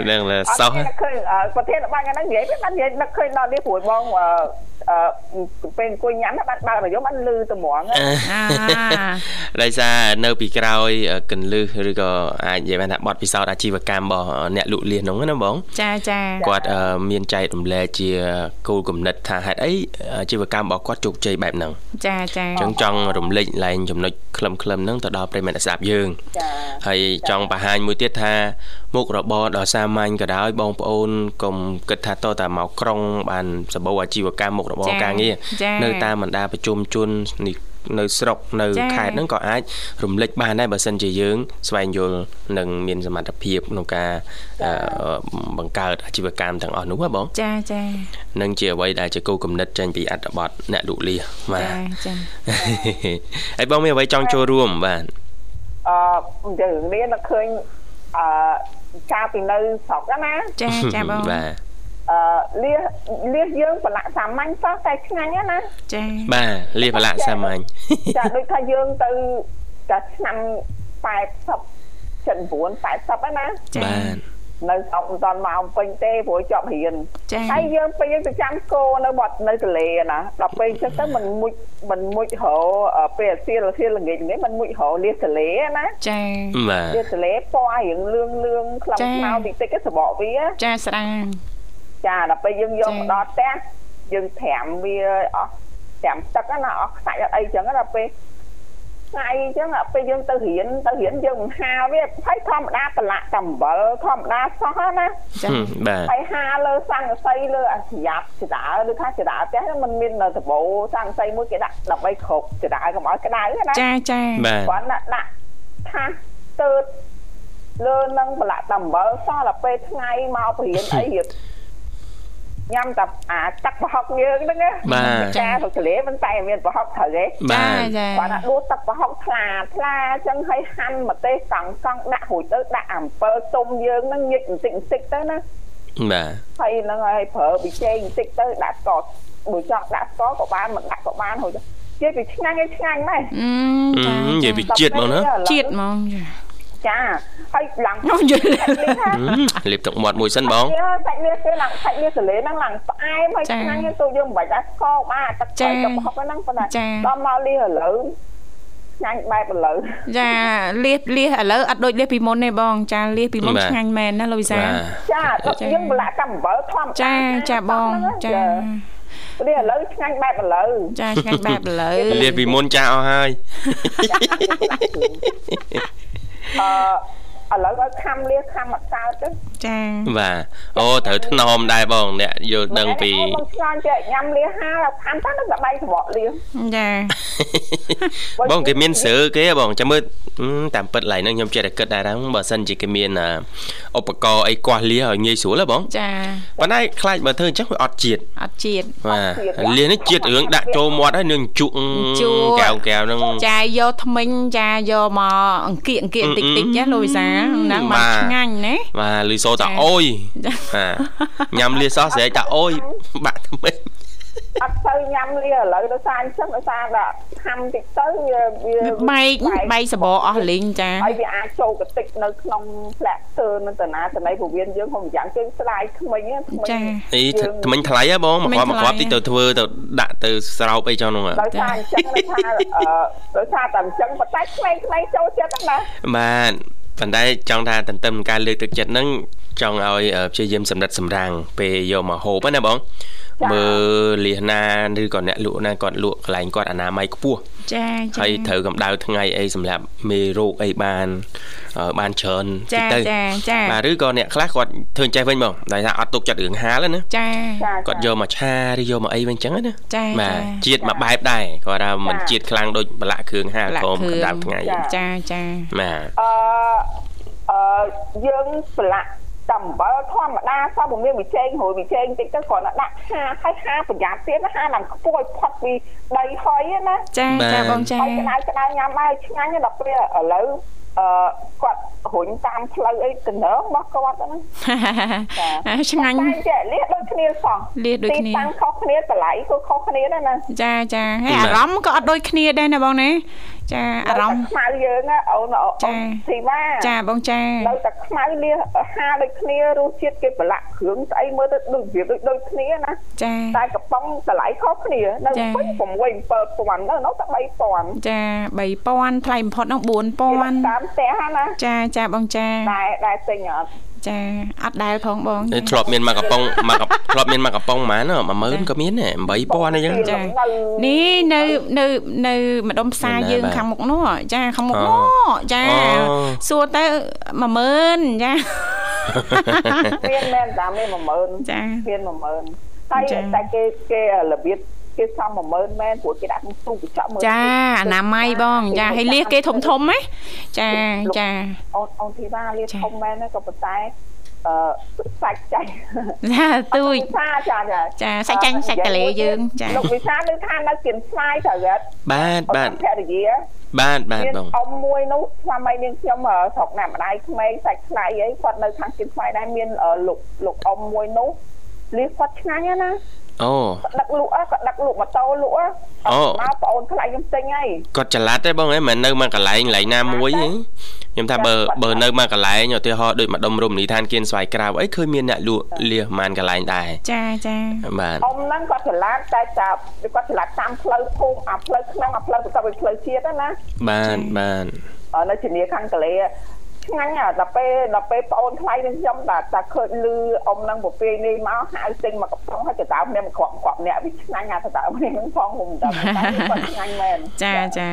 ហ្នឹង là សោះឃើញប្រធានបាញ់ហ្នឹងនិយាយបាននិយាយនឹកឃើញដល់នេះព្រួយបងអឺ ពេលអង្គុយញ៉ាំបាត់បើរយមបានលឺត្មងដោយសារនៅពីក្រោយកន្លឹះឬក៏អាចនិយាយបានថាបទពិសោធន៍អាជីវកម្មរបស់អ្នកលក់លៀសហ្នឹងណាបងចាចាគាត់មានចែករំលែកជាគោលគំនិតថាហេតុអីអាជីវកម្មរបស់គាត់ជោគជ័យបែបហ្នឹងចាចាអញ្ចឹងចង់រំលេចឡើងចំណុចខ្លឹមខ្លឹមហ្នឹងទៅដល់ប្រិមត្តស្ដាប់យើងចាហើយចង់បង្ហាញមួយទៀតថាមុខរបរដ៏សាមញ្ញក៏ដោយបងប្អូនកុំគិតថាតើតាមកក្រុង បានសម្បូរអាជីវកម្មមុខរបរការងារនៅតាមបណ្ដាប្រជុំជននេះនៅស្រុកនៅខេត្តហ្នឹងក៏អាចរំលេចបានដែរបើសិនជាយើង ស្វែងយល់និងមានសមត្ថភាពក្នុងការបង្កើតអាជីវកម្មទាំងអស់នោះបងចាចានឹងជាអ្វីដែលជាគោលគំនិតចេញពីអត្ថបទអ្នកលូកលៀសបាទចាចាហើយបងមានអ្វីចង់ចូលរួមបាទអឺយើងមានឃើញអឺ កាលពីនៅស្រុកណាចាចាបងបាទអឺលៀសលៀសយើងប្រឡាក់សាមញ្ញសោះតែឆ្ងាញ់ណាចាបាទលៀសប្រឡាក់សាមញ្ញចាដូចថាយើងទៅតែឆ្នាំ80 79 80ហ្នឹងណាបាទ នៅស្រុកមិនតាន់មកអំពេញទេព្រោះចប់រៀនហើយយើងពេលយើងទៅចាំគោនៅបាត់នៅទលេណាដល់ពេលចឹងទៅមិនមុជមិនមុជរពេលអាសៀលអាសៀលល្ងាចល្ងាចមិនមុជរលៀសទលេណាចាលៀសទលេពណ៌រៀងលឿងលឿងខ្លាំងខ្លោតិចតិចសបកវាចាស្រាចាដល់ពេលយើងយកមកដល់ផ្ទះយើងត្រាំវាអស់ត្រាំទឹកណាអស់ខ្សាច់អត់អីចឹងដល់ពេល ថ្ងៃអញ្ចឹងពេលយើងទៅរៀនទៅរៀនយើងមិនហាលវាហើយធម្មតាប្រឡាក់តែអំបិលធម្មតាសោះណាចាបាទហើយហាលលើសង្កសីលើអាស្រាប់ចដាឬថាចដាផ្ទះมันមាននៅដបោសង្កសីមួយគេដាក់ដើម្បីគ្រប់ចដាកុំឲ្យក្តៅណាចាចាគាត់ដាក់ថាទើតលើនឹងប្រឡាក់តែអំបិលសោះដល់ពេលថ្ងៃមកបរៀនអីរៀប ញ៉ាំតែអាទឹកប្រហុកយើងហ្នឹងណាចាទៅទលេមិនតែមានប្រហុកត្រូវទេចាចាគាត់ថាដួសទឹកប្រហុកថ្លាថ្លាអញ្ចឹងឲ្យហាន់ម្ទេសកង់កង់ដាក់រួចទៅដាក់អំពិលទុំយើងហ្នឹងញិចបន្តិចបន្តិចទៅណាបាទហើយហ្នឹងឲ្យប្រើប៊ីចេងបន្តិចទៅដាក់ស្ករបើចង់ដាក់ស្ករក៏បានមិនដាក់ក៏បានរួចទៅនិយាយពីឆ្ងាញ់ឲ្យឆ្ងាញ់ម៉េចអឺចានិយាយពីជាតិហ្មងណាជាតិហ្មងចា ចាហើយឡើងលាបទឹកមាត់មួយសិនបងសាច់លៀសគេឡើងសាច់លៀសសលេហ្នឹងឡើងផ្អែមហើយឆ្ងាញ់ទៅយើងមិនបាច់ដាក់ស្ករបានទឹកស្ករទឹកប្រហុកហ្នឹងប៉ុន្តែដល់មកលៀសឥឡូវឆ្ងាញ់បែបឥឡូវចាលៀសលៀសឥឡូវអត់ដូចលៀសពីមុនទេបង ចាលៀសពីមុនឆ្ងាញ់មែនណាលោកវិសាចាយើងប្រឡាក់តែអំបិលធម្មតាចាចាបងចានេះឥឡូវឆ្ងាញ់បែបឥឡូវចាឆ្ងាញ់បែបឥឡូវលៀសពីមុនចាស់អស់ហើយ អឺឥឡូវឲ្យខំលៀសខំអត់កើតទៅចាបាទអូត្រូវថ្នមដែរបងអ្នកយល់ដឹងពីខ្ញុំឆ្ងាញ់ចេះញ៉ាំលៀសហាខំទៅនឹងបែកសបកលៀសចាបងគេមានស្រើគេបងចាំមើលតាមពិតឡៃហ្នឹងខ្ញុំចេះតែគិតដែរហ្នឹងបើសិនជាគេមានឧបករណ៍អីគាស់លៀសឲ្យងាយស្រួលហ៎បងចាប៉ុន្តែខ្លាចបើធ្វើអញ្ចឹងវាអត់ជាតិអត់ជាតិបាទលៀសនេះជាតិរឿងដាក់ចូលមាត់ហើយនឹងជក់កែវកែវហ្នឹងចាយកថ្មិញចាយកមកអង្គៀកអង្គៀកតិចតិចចាលោកវិសាហ្នឹងមកឆ្ងាញ់ណាបាទលឺសូតាអូយបាទញ៉ាំលៀសសោះស្រែកតាអូយបាក់ថ្មិញអត់ទៅញ៉ាំលាឥឡូវដោយសារអញ្ចឹងដោយសារដល់ហាំតិចទៅវាវាបែកបែកសបអស់លីងចាហើយវាអាចចូលកតិចនៅក្នុងផ្លាក់ទើនៅតាណាតណៃពវៀនយើងហុំយ៉ាងជើងស្ដាយក្មេងថ្មីចាអីថ្មិញថ្លៃហ៎បងមកគាត់មកគាត់តិចទៅធ្វើទៅដាក់ទៅស្រោបអីចុះនោះដោយសារអញ្ចឹងថាដោយសារតែអញ្ចឹងប៉ុន្តែក្មេងៗចូលចិត្តហ្នឹងណាបាទ ប៉ុន្តែចង់ថាទន្ទឹមការលើកទឹកចិត្តហ្នឹងចង់ឲ្យព្យាយាមសម្រិតសម្រាំងពេលយកមកហូបណាបង មើលលៀសណាឬក៏អ្នកលក់ណាគាត់លក់កន្លែងគាត់អនាម័យខ្ពស់ចាចាហើយត្រូវកម្ដៅថ្ងៃអីសម្រាប់មេរោគអីបានបានច្រើនទៅទៅចាចាបាទឬក៏អ្នកខ្លះគាត់ធ្វើចេះវិញមកតែថាអត់ទុកចិត្តរឿងហាលណាចាគាត់យកមកឆាឬយកមកអីវិញអញ្ចឹងណាចាបាទជាតិមួយបែបដែរគាត់ថាមិនជាតិខ្លាំងដូចប្រឡាក់គ្រឿងហាលព្រមកម្ដៅថ្ងៃចាចាបាទអឺអឺយើងប្រឡាក់តែ អំបិលធម្មតាសោះពុំមានវិជែងរួយវិជែងតិចទៅគ្រាន់តែដាក់ហាហើយហាប្រយ័ត្នទៀតហាឡើងខ្ពស់ផុតពីដីហុយណាចាចាបងចាក្តៅក្តៅញ៉ាំហើយឆ្ងាញ់ដល់ពេលឥឡូវអឺគាត់រុញតាមផ្លូវអីកណ្ដើរបស់គាត់ហ្នឹងឆ្ងាញ់តែលះដូចគ្នាសោះលះដូចគ្នាទីតាំងខុសគ្នាតម្លៃក៏ខុសគ្នាដែរណាចាចាហើយអារម្មណ៍ក៏អត់ដូចគ្នាដែរណាបងណា ចាអារម្មណ៍ខ្មៅយើងអូនអូនស៊ីវ៉ាចាបងចានៅតែខ្មៅលះហាដូចគ្នារសជាតិគេប្រឡាក់គ្រឿងស្អីមើលទៅដូចវាដូចដូចគ្នាណាចាតែកំប៉ុងតម្លៃខុសគ្នានៅពេញ6 7000នៅនៅតែ3000ចា3000ថ្លៃបំផុតនោះ4000តាមផ្ទះណាចាចាបងចាតែដែលទិញអត់ ចាអត់ដែលផងបងធ្លាប់មានមកកំប៉ុងមកធ្លាប់មានមកកំប៉ុងហ្មង10000ក៏មានដែរ8000អីចឹងចានេះនៅនៅនៅម្ដុំផ្សារយើងខាងមុខនោះចាខាងមុខនោះចាសួរទៅ10000ចាមានមែនតាមាន10000ចាមាន10000ហើយតែគេគេរបៀប គេសំ10000មែនព្រោះគេដាក់ក្នុងទូកញ្ចក់មើលចាអនាម័យបងចាហើយលៀសគេធំធំហ៎ចាចាអូនអូនធីតាលៀសធំមែនក៏ប៉ុន្តែអឺសាច់ចាញ់ណាទួយសាចាចាចាសាច់ចាញ់សាច់តលេយើងចាលោកវិសានៅថានៅគៀនស្វាយត្រូវអត់បាទបាទភរិយាបាទបាទបងអ៊ំមួយនោះស្វាមីនាងខ្ញុំស្រុកណាម្ដាយក្មេងសាច់ថ្លៃអីគាត់នៅខាងគៀនស្វាយដែរមានលោកលោកអ៊ំមួយនោះលៀសគាត់ឆ្ងាញ់ណា អូដឹកលក់គាត់ដឹកលក់ម៉ូតូលក់អូមកបងអូនខ្លាចខ្ញុំទិញហើយគាត់ច្រឡាត់ទេបងហ៎មិននៅមកកន្លែងកន្លែងណាមួយហ៎ខ្ញុំថាបើបើនៅមកកន្លែងឧទាហរណ៍ដូចម្ដុំរមណីយដ្ឋានគៀនស្វាយក្រៅអីឃើញមានអ្នកលក់លៀសមានកន្លែងដែរចាចាបាទអ៊ំហ្នឹងគាត់ច្រឡាត់តែចាប់គាត់ច្រឡាត់តាមផ្លូវភូមិអាផ្លូវក្នុងអាផ្លូវបន្ទាប់ពីផ្លូវជាតិណាបាទបាទនៅជំនាញខាងកលេ ឆ្ងាញ់ដល់ពេលដល់ពេលប្អូនថ្លៃនឹងខ្ញុំតែតែឃើញលឺអ៊ំនឹងពពាយនេះមកហៅទិញមកកំប៉ុងហើយទៅដើមនេះមកគ្រាប់គ្រាប់អ្នកវាឆ្ងាញ់អាទៅដើមនេះនឹងផងខ្ញុំតែគាត់ឆ្ងាញ់មែនចាចា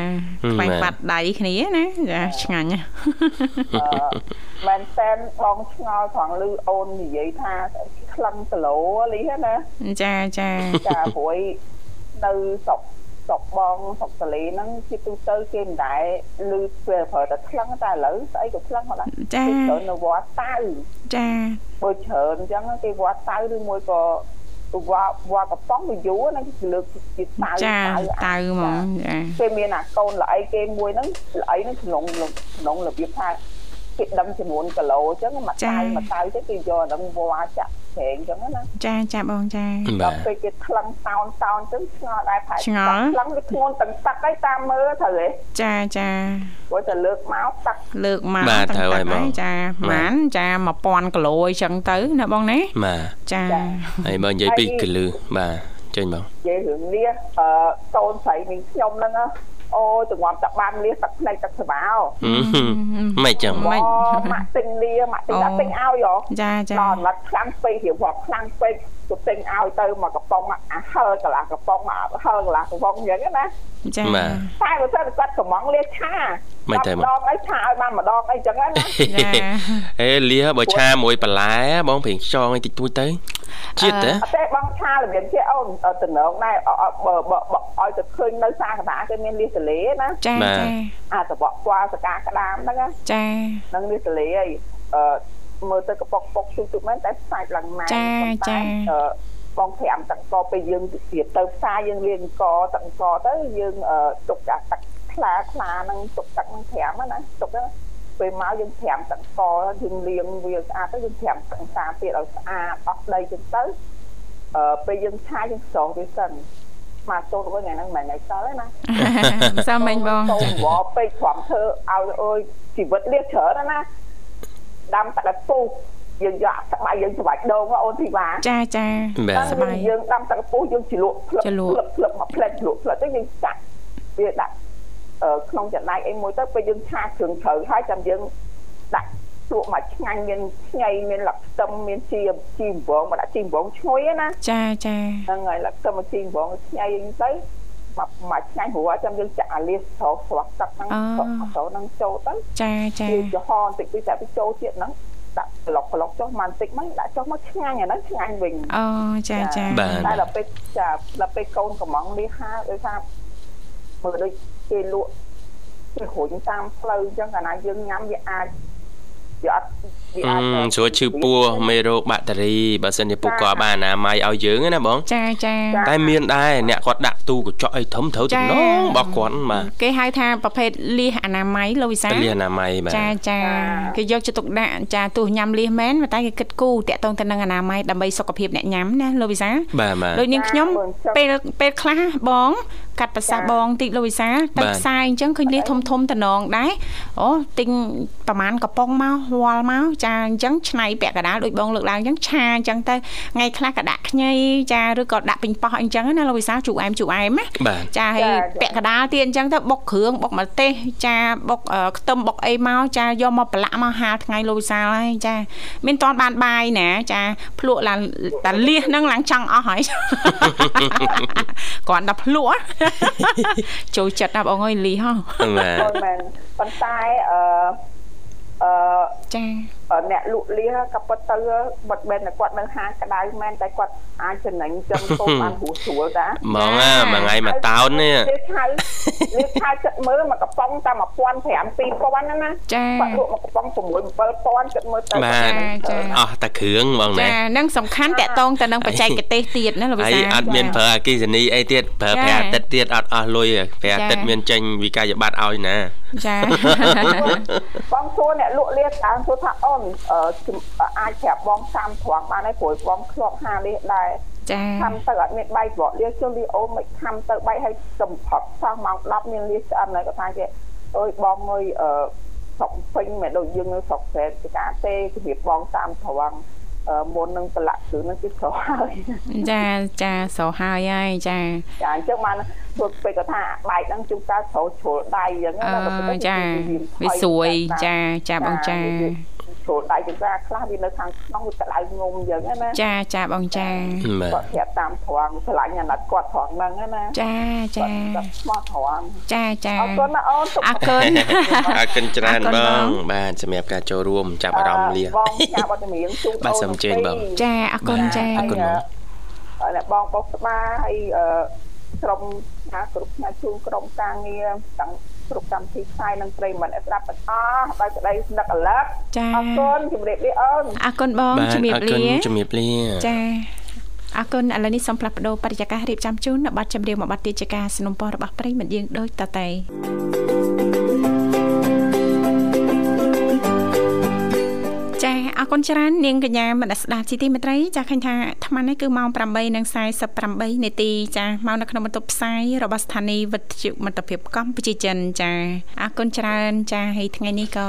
ខ្វាញ់បាត់ដៃគ្នាណាចាឆ្ងាញ់មែនតែនបងឆ្ងល់ត្រង់លឺអូននិយាយថាក្លឹងគីឡូលីណាចាចាចាព្រួយនៅស្រុក ស្រុកបងស្រុកតលេហ្នឹងជាទូទៅគេមិនដែលឮពេលប្រើតែថ្លឹងតែឥឡូវស្អីក៏ថ្លឹងមកដែរចាច្រើននៅវត្តតៅចាបើច្រើនអញ្ចឹងគេវត្តតៅឬមួយក៏វត្តវត្តកំប៉ុងវាយូរហ្នឹងគេលើកជាតៅចាតៅហ្មងចាគេមានអាកូនល្អីគេមួយហ្នឹងល្អីហ្នឹងក្នុងក្នុងរបៀបថា គេដឹងចំនួនគីឡូអញ្ចឹងមួយតៅមួយតៅទៅគេយកដល់វត្តចាក់ព្រេងអញ្ចឹងណាចាចាបងចាដល់ពេលគេថ្លឹងតោនតោនអញ្ចឹងឆ្ងល់ដែរផែឆ្ងល់ថ្លឹងវាធ្ងន់ទាំងទឹកហើយតាមមើលត្រូវទេចាចាព្រោះតែលើកមកទឹកលើកមកបាទត្រូវហើយបងចាម៉ានចា1000គីឡូអញ្ចឹងទៅណាបងណាបាទចាហើយបើនិយាយពីគីឡឺបាទចេញបងនិយាយរឿងនេះអឺកូនស្រីនឹងខ្ញុំហ្នឹង អូយទងំតាបានលៀសទឹកភ្នែកទឹកស្វាវមិនចឹងមិនម៉ាក់ទិញលៀម៉ាក់ទិញដាក់ទិញឲ្យហ៎ចាចាដល់មកខ្លាំងពេករៀបរាប់ខ្លាំងពេក ទៅទិញឲ្យទៅមកកំប៉ុងអាហើកន្លះកំប៉ុងមកហើកន្លះកំប៉ុងអញ្ចឹងណាចាតែបើសិនគាត់កំងលៀឆាមិនតែម្ដងអីឆាឲ្យបានម្ដងអីចឹងណាអេលៀបើឆាមួយបន្លែបងព្រៀងខ្យងអីតិចតួចទៅជាតិទេអត់ទេបងឆារបៀបជាអូនតំណងដែរបើបើឲ្យទៅឃើញនៅសាកតាគេមានលៀសទលេណាចាចាអាតបកពណ៌សកាក្តាមហ្នឹងចានឹងលៀសទលេអីអឺ មើលទៅកប៉ុកពុកជុកជុកមែនតែសាច់ឡើងម៉ែចាចាបង5ទឹកកពេលយើងទៀតទៅផ្សារយើងលាងកទឹកកទៅយើងទុកចាទឹកខ្លាខ្លាហ្នឹងទុកទឹកហ្នឹង5ណាទុកពេលមកយើងត្រាំទឹកកយើងលាងវាស្អាតទៅយើងត្រាំទឹកសាទៀតឲ្យស្អាតអស់ដីចឹងទៅអឺពេលយើងឆាយើងស្រោះវាសិនមកចូលវិញថ្ងៃហ្នឹងមិនថ្ងៃសល់ទេណាសាមិញបងចូលវល់ពេកព្រមធ្វើឲ្យអើយជីវិតលៀសច្រើនណា ដាំទឹកពុះយើងយកស្បាយយើងស្បាយដងអូនធីវ៉ាចាចាស្បាយយើងដាំទឹកពុះយើងជ្រលក់ផ្លឹកផ្លឹកមកផ្លែជ្រលក់ផ្លឹកទៅយើងចាក់វាដាក់ក្នុងចំណែកអីមួយទៅពេលយើងឆាគ្រឿងត្រូវហើយចាំយើងដាក់លក់មកឆ្ងាញ់មានឆ្ញៃមានលឹកខ្ទឹមមានជីជីវងមកដាក់ជីវងឈ្ងុយណាចាចាហ្នឹងហើយលឹកខ្ទឹមជីវងឆ្ញៃអីទៅ មកមកឆ្ងាញ់ព្រោះចាំយើងចាក់អាលៀសស្រោស្រស់ទឹកហ្នឹងស្រោហ្នឹងចូលទៅចាចាចំហបន្តិចពីតែទៅចូលទៀតហ្នឹងដាក់ប្លុកប្លុកចុះមកបន្តិចមកដាក់ចុះមកឆ្ងាញ់អាហ្នឹងឆ្ងាញ់វិញអូចាចាតែដល់ពេលចាដល់ពេលកូនកំងនេះហាដោយសារមើលដូចគេលក់គេរុញតាមផ្លូវអញ្ចឹងកាលណាយើងញ៉ាំវាអាច វាអត់វាអាចស្រួលឈឺពោះមេរោគបាក់តេរីបើសិនជាពួកគាត់បានអនាម័យឲ្យយើងណាបងចាចាតែមានដែរអ្នកគាត់ដាក់ទូកញ្ចក់អីធំត្រូវទំនងរបស់គាត់បាទគេហៅថាប្រភេទលៀសអនាម័យលោកវិសាលៀសអនាម័យបាទចាចាគេយកចិត្តទុកដាក់ចាទោះញ៉ាំលៀសមែនតែគេគិតគូរតាក់ទងទៅនឹងអនាម័យដើម្បីសុខភាពអ្នកញ៉ាំណាលោកវិសាលបាទបាទដូចនាងខ្ញុំពេលពេលខ្លះបង កាត់ប្រសាសបងតិចលោកវិសាទៅផ្សារអញ្ចឹងឃើញលៀសធំធំតំណងដែរអូទិញប្រហែលកំប៉ុងមកវល់មកចាអញ្ចឹងឆ្នៃពាក់កណ្ដាលដូចបងលើកឡើងអញ្ចឹងឆាអញ្ចឹងទៅថ្ងៃខ្លះក៏ដាក់ខ្ញីចាឬក៏ដាក់ពេញប៉ោះអញ្ចឹងណាលោកវិសាជូអែមជូអែមណាចាហើយពាក់កណ្ដាលទៀតអញ្ចឹងទៅបុកគ្រឿងបុកម្ទេសចាបុកខ្ទឹមបុកអីមកចាយកមកប្រឡាក់មកហាលថ្ងៃលោកវិសាហើយចាមានតនបានបាយណាចាភ្លក់ឡើងតាលៀសហ្នឹងឡើងចង់អស់ហើយគាត់ដល់ភ្លក់ចូលចិត្តណាបងអើយលីហ៎បាទប៉ុន្តែអឺអឺចា អ្នកលក់លៀក៏ប៉ុតទៅបិទបែនតែគាត់នៅហាងក្តៅមែនតែគាត់អាចចំណេញចឹងតូនបានព្រោះស្រួលតាហ្មងមួយថ្ងៃមួយតោននេះលៀឆៅលៀឆៅចិត្តមើលមកកំប៉ុងតែ1500 2000ណាណាចាគាត់លក់មកកំប៉ុង6 7000ចិត្តមើលទៅបាទអស់តែគ្រឿងហ្មងណាចានឹងសំខាន់តកតងទៅនឹងបច្ចេកទេសទៀតណាលោកវិសាហើយអត់មានប្រើអគិសនីអីទៀតប្រើប្រាអាទិត្យទៀតអត់អស់លុយប្រាអាទិត្យមានចេញវិក័យប័ត្រឲ្យណាចាបងសួរអ្នកលក់លៀតាមសួរថាអូនអាចប្រាប់បងតាមត្រង់បានហើយព្រោះបងធ្លាប់ហាលៀដែរចាខំទៅអត់មានបាយប្រក់លៀជុំលីអូមិនខំទៅបាយឲ្យកំផឹកសោះម៉ោង10មានលៀឆ្អិនហើយគាត់ថាគេអើយបងអើយអឺស្រុកពេញមិនដូចយើងនៅស្រុកស្រែពីការទេជំរាបបងតាមត្រង់មុននឹងប្រឡាក់គ្រឿងនឹងគេស្រោហើយចាចាស្រោហើយហើយចាចាអញ្ចឹងបានពួកពេលគាត់ថាបែកហ្នឹងជួនកាលស្រោជ្រុលដៃអញ្ចឹងចាវាស្រួយចាចាបងចា ជ្រុលដៃចង្ការខ្លះវានៅខាងក្នុងវាក្តៅងុំអញ្ចឹងណាចាចាបងចាគាត់ប្រាប់តាមត្រង់ឆ្លាញ់អាណិតគាត់ត្រង់ហ្នឹងណាចាចាស្មោះត្រង់ចាចាអរគុណណាអូនអរគុណអរគុណច្រើនបងបាទសម្រាប់ការចូលរួមចាប់អារម្មណ៍លាបងចាប់អត់មានជូនបាទសូមអញ្ជើញបងចាអរគុណចាអរគុណបងអ្នកបងបុកស្បាហើយក្រុមថាគ្រប់ផ្នែកជួនក្រុមការងារទាំង គ្រប់កម្មវិធីផ្សាយនិងប្រិមត្តស្ដាប់ទាំងអស់ដោយក្តីស្នឹកអលឹកចាអរគុណជំរាបលាអូនអរគុណបងជំរាបលាអរគុណជំរាបលាចាអរគុណឥឡូវនេះសូមផ្លាស់ប្ដូរបរិយាកាសរៀបចំជូននៅប័ណ្ណចម្រៀងមួយប័ណ្ណទៀតជាការสนับสนุนរបស់ប្រិមត្តយើងដូចតទៅ អរគុណច្រើននាងកញ្ញាមនស្ដាប់ជីទីមេត្រី ចាឃើញថាអាត្មានេះគឺម៉ោង8:48នាទីចាមកនៅក្នុងបន្ទប់ផ្សាយរបស់ស្ថានីយ៍វិទ្យុមិត្តភាពកម្ពុជាចិនចាអរគុណច្រើនចាហើយថ្ងៃនេះក៏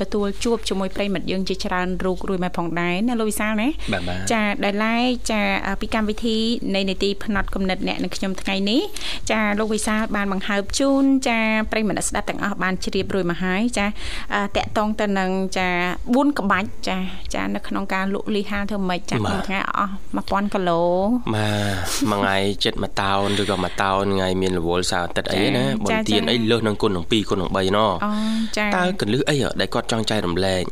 ទទួលជួបជាមួយប្រិមិត្តយើងជាច្រើនរូបរួយមកផងដែរណាលោកវិសាលណាចាដែលឡែកចាពីកម្មវិធីនៃនីតិផ្នែកកំណត់អ្នកនឹងខ្ញុំថ្ងៃនេះចាលោកវិសាលបានបង្ហើបជូនចាប្រិមិត្តស្ដាប់ទាំងអស់បានជ្រាបរួយមកហើយចាតកតងទៅនឹងចា4ក្បាច់ចាចានៅក្នុងការលក់លីហាធ្វើម៉េចចាក្នុងថ្ងៃអស់1000គីឡូបាទមួយថ្ងៃចិត្តមួយតោនឬក៏មួយតោនថ្ងៃមានរវល់សៅអាទិត្យអីណាបុណ្យទានអីលើសនឹងគុណនឹង2គុណនឹង3ណអូចាតើកលឹះអីដែលគាត់ចង់ចែករំលែក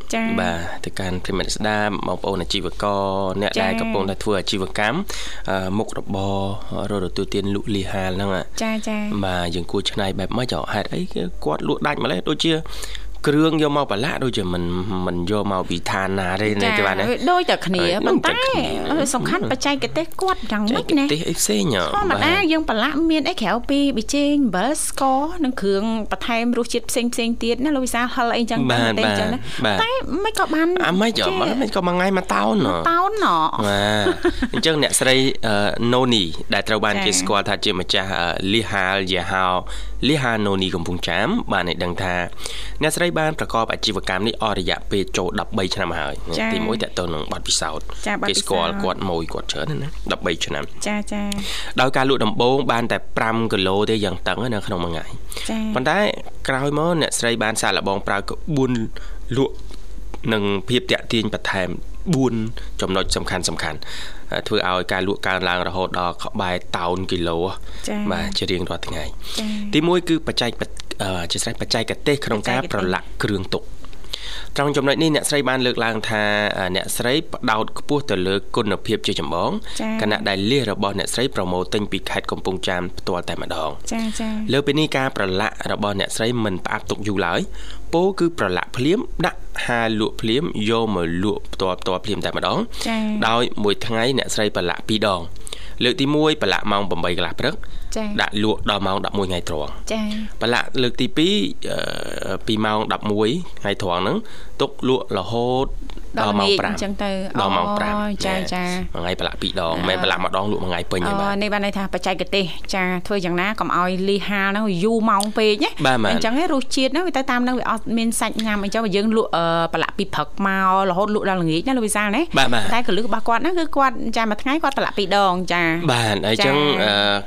បាទទៅកាន់ប្រិមិត្តស្ដាប់បងប្អូនអាជីវករអ្នកដែលកំពុងតែធ្វើអាជីវកម្មមុខរបររទទួលទានលក់លីហាហ្នឹងចាចាបាទយើងគួរឆ្នៃបែបម៉េចហេតុអីគាត់លក់ដាច់ម្លេះដូចជា គ្រឿងយកមកប្រឡាក់ដូចជាមិនមិនយកមកពីឋានណាទេណាទេបាទដូចតែគ្នាប៉ុន្តែសំខាន់បច្ចេកទេសគាត់យ៉ាងម៉េចណាបច្ចេកទេសអីផ្សេងធម្មតាយើងប្រឡាក់មានអីក្រៅពីប៊ីចេងអំបិលស្ករនិងគ្រឿងបន្ថែមរសជាតិផ្សេងផ្សេងទៀតណាលោកវិសាហិលអីចឹងតែតែចឹងណាតែមិនក៏បានអាមិនក៏មិនក៏មួយថ្ងៃមួយតោនតោនណបាទអញ្ចឹងអ្នកស្រីណូនីដែលត្រូវបានគេស្គាល់ថាជាម្ចាស់លីហាលយាហោលីហាណូនីកំពង់ចាមបានឲ្យដឹងថាអ្នកស្រីបានប្រកបអាជីវកម្មនេះអស់រយៈពេលចូល13ឆ្នាំហើយទី1តទៅនឹងបទពិសោធន៍គេស្គាល់គាត់មួយគាត់ច្រើនណា13ឆ្នាំចាចាដោយការលក់ដំបូងបានតែ5គីឡូទេយ៉ាងតឹងនៅក្នុងមួយថ្ងៃប៉ុន្តែក្រោយមកអ្នកស្រីបានសាកល្បងប្រើក្បួនលក់និងភាពតាក់ទាញបន្ថែម4ចំណុចសំខាន់សំខាន់ ធ្វើឲ្យការលក់កើនឡើងរហូតដល់ក្បែរតោនគីឡូបាទជារៀងរាល់ថ្ងៃ ទី1គឺបច្ចេកជាស្រេចបច្ចេកទេសក្នុងការប្រឡាក់គ្រឿងទុកត្រង់ចំណុចនេះអ្នកស្រីបានលើកឡើងថាអ្នកស្រីផ្ដោតខ្ពស់ទៅលើគុណភាពជាចម្បងគណៈដែលលៀសរបស់អ្នកស្រីប្រម៉ូទិញពីខេត្តកំពង់ចាមផ្ទាល់តែម្ដងចាចាលើពីនេះការប្រឡាក់របស់អ្នកស្រីមិនផ្អាប់ទុកយូរឡើយ ពោគឺប្រឡាក់ភ្លាមដាក់ហាលលក់ភ្លាមយកមកលក់ផ្ទាល់ផ្ទាល់ភ្លាមតែម្ដងដោយមួយថ្ងៃអ្នកស្រីប្រឡាក់2ដងលើកទី1ប្រឡាក់ម៉ោង8កន្លះព្រឹកចា៎ដាក់លក់ដល់ម៉ោង11ថ្ងៃត្រង់ចា៎ប្រឡាក់លើកទី2ពីម៉ោង11ថ្ងៃត្រង់ហ្នឹងទុកលក់រហូត ដល់ម៉ោង5អញ្ចឹងទៅដល់ម៉ោង5ចាចាមួយថ្ងៃប្រឡាក់2ដងមិនប្រឡាក់ម្ដងលក់មួយថ្ងៃពេញទេបាទនេះបានន័យថាបច្ចេកទេសចាធ្វើយ៉ាងណាកុំឲ្យលីហាលហ្នឹងយូរម៉ោងពេកណាអញ្ចឹងរសជាតិហ្នឹងវាទៅតាមហ្នឹងវាអត់មានសាច់ញ៉ាំអញ្ចឹងបើយើងលក់ប្រឡាក់ពីព្រឹកមករហូតលក់ដល់ល្ងាចណាលោកវិសាលណាតែកលឹះរបស់គាត់ហ្នឹងគឺគាត់ចាមួយថ្ងៃគាត់ប្រឡាក់ពីរដងចាបាទអញ្ចឹង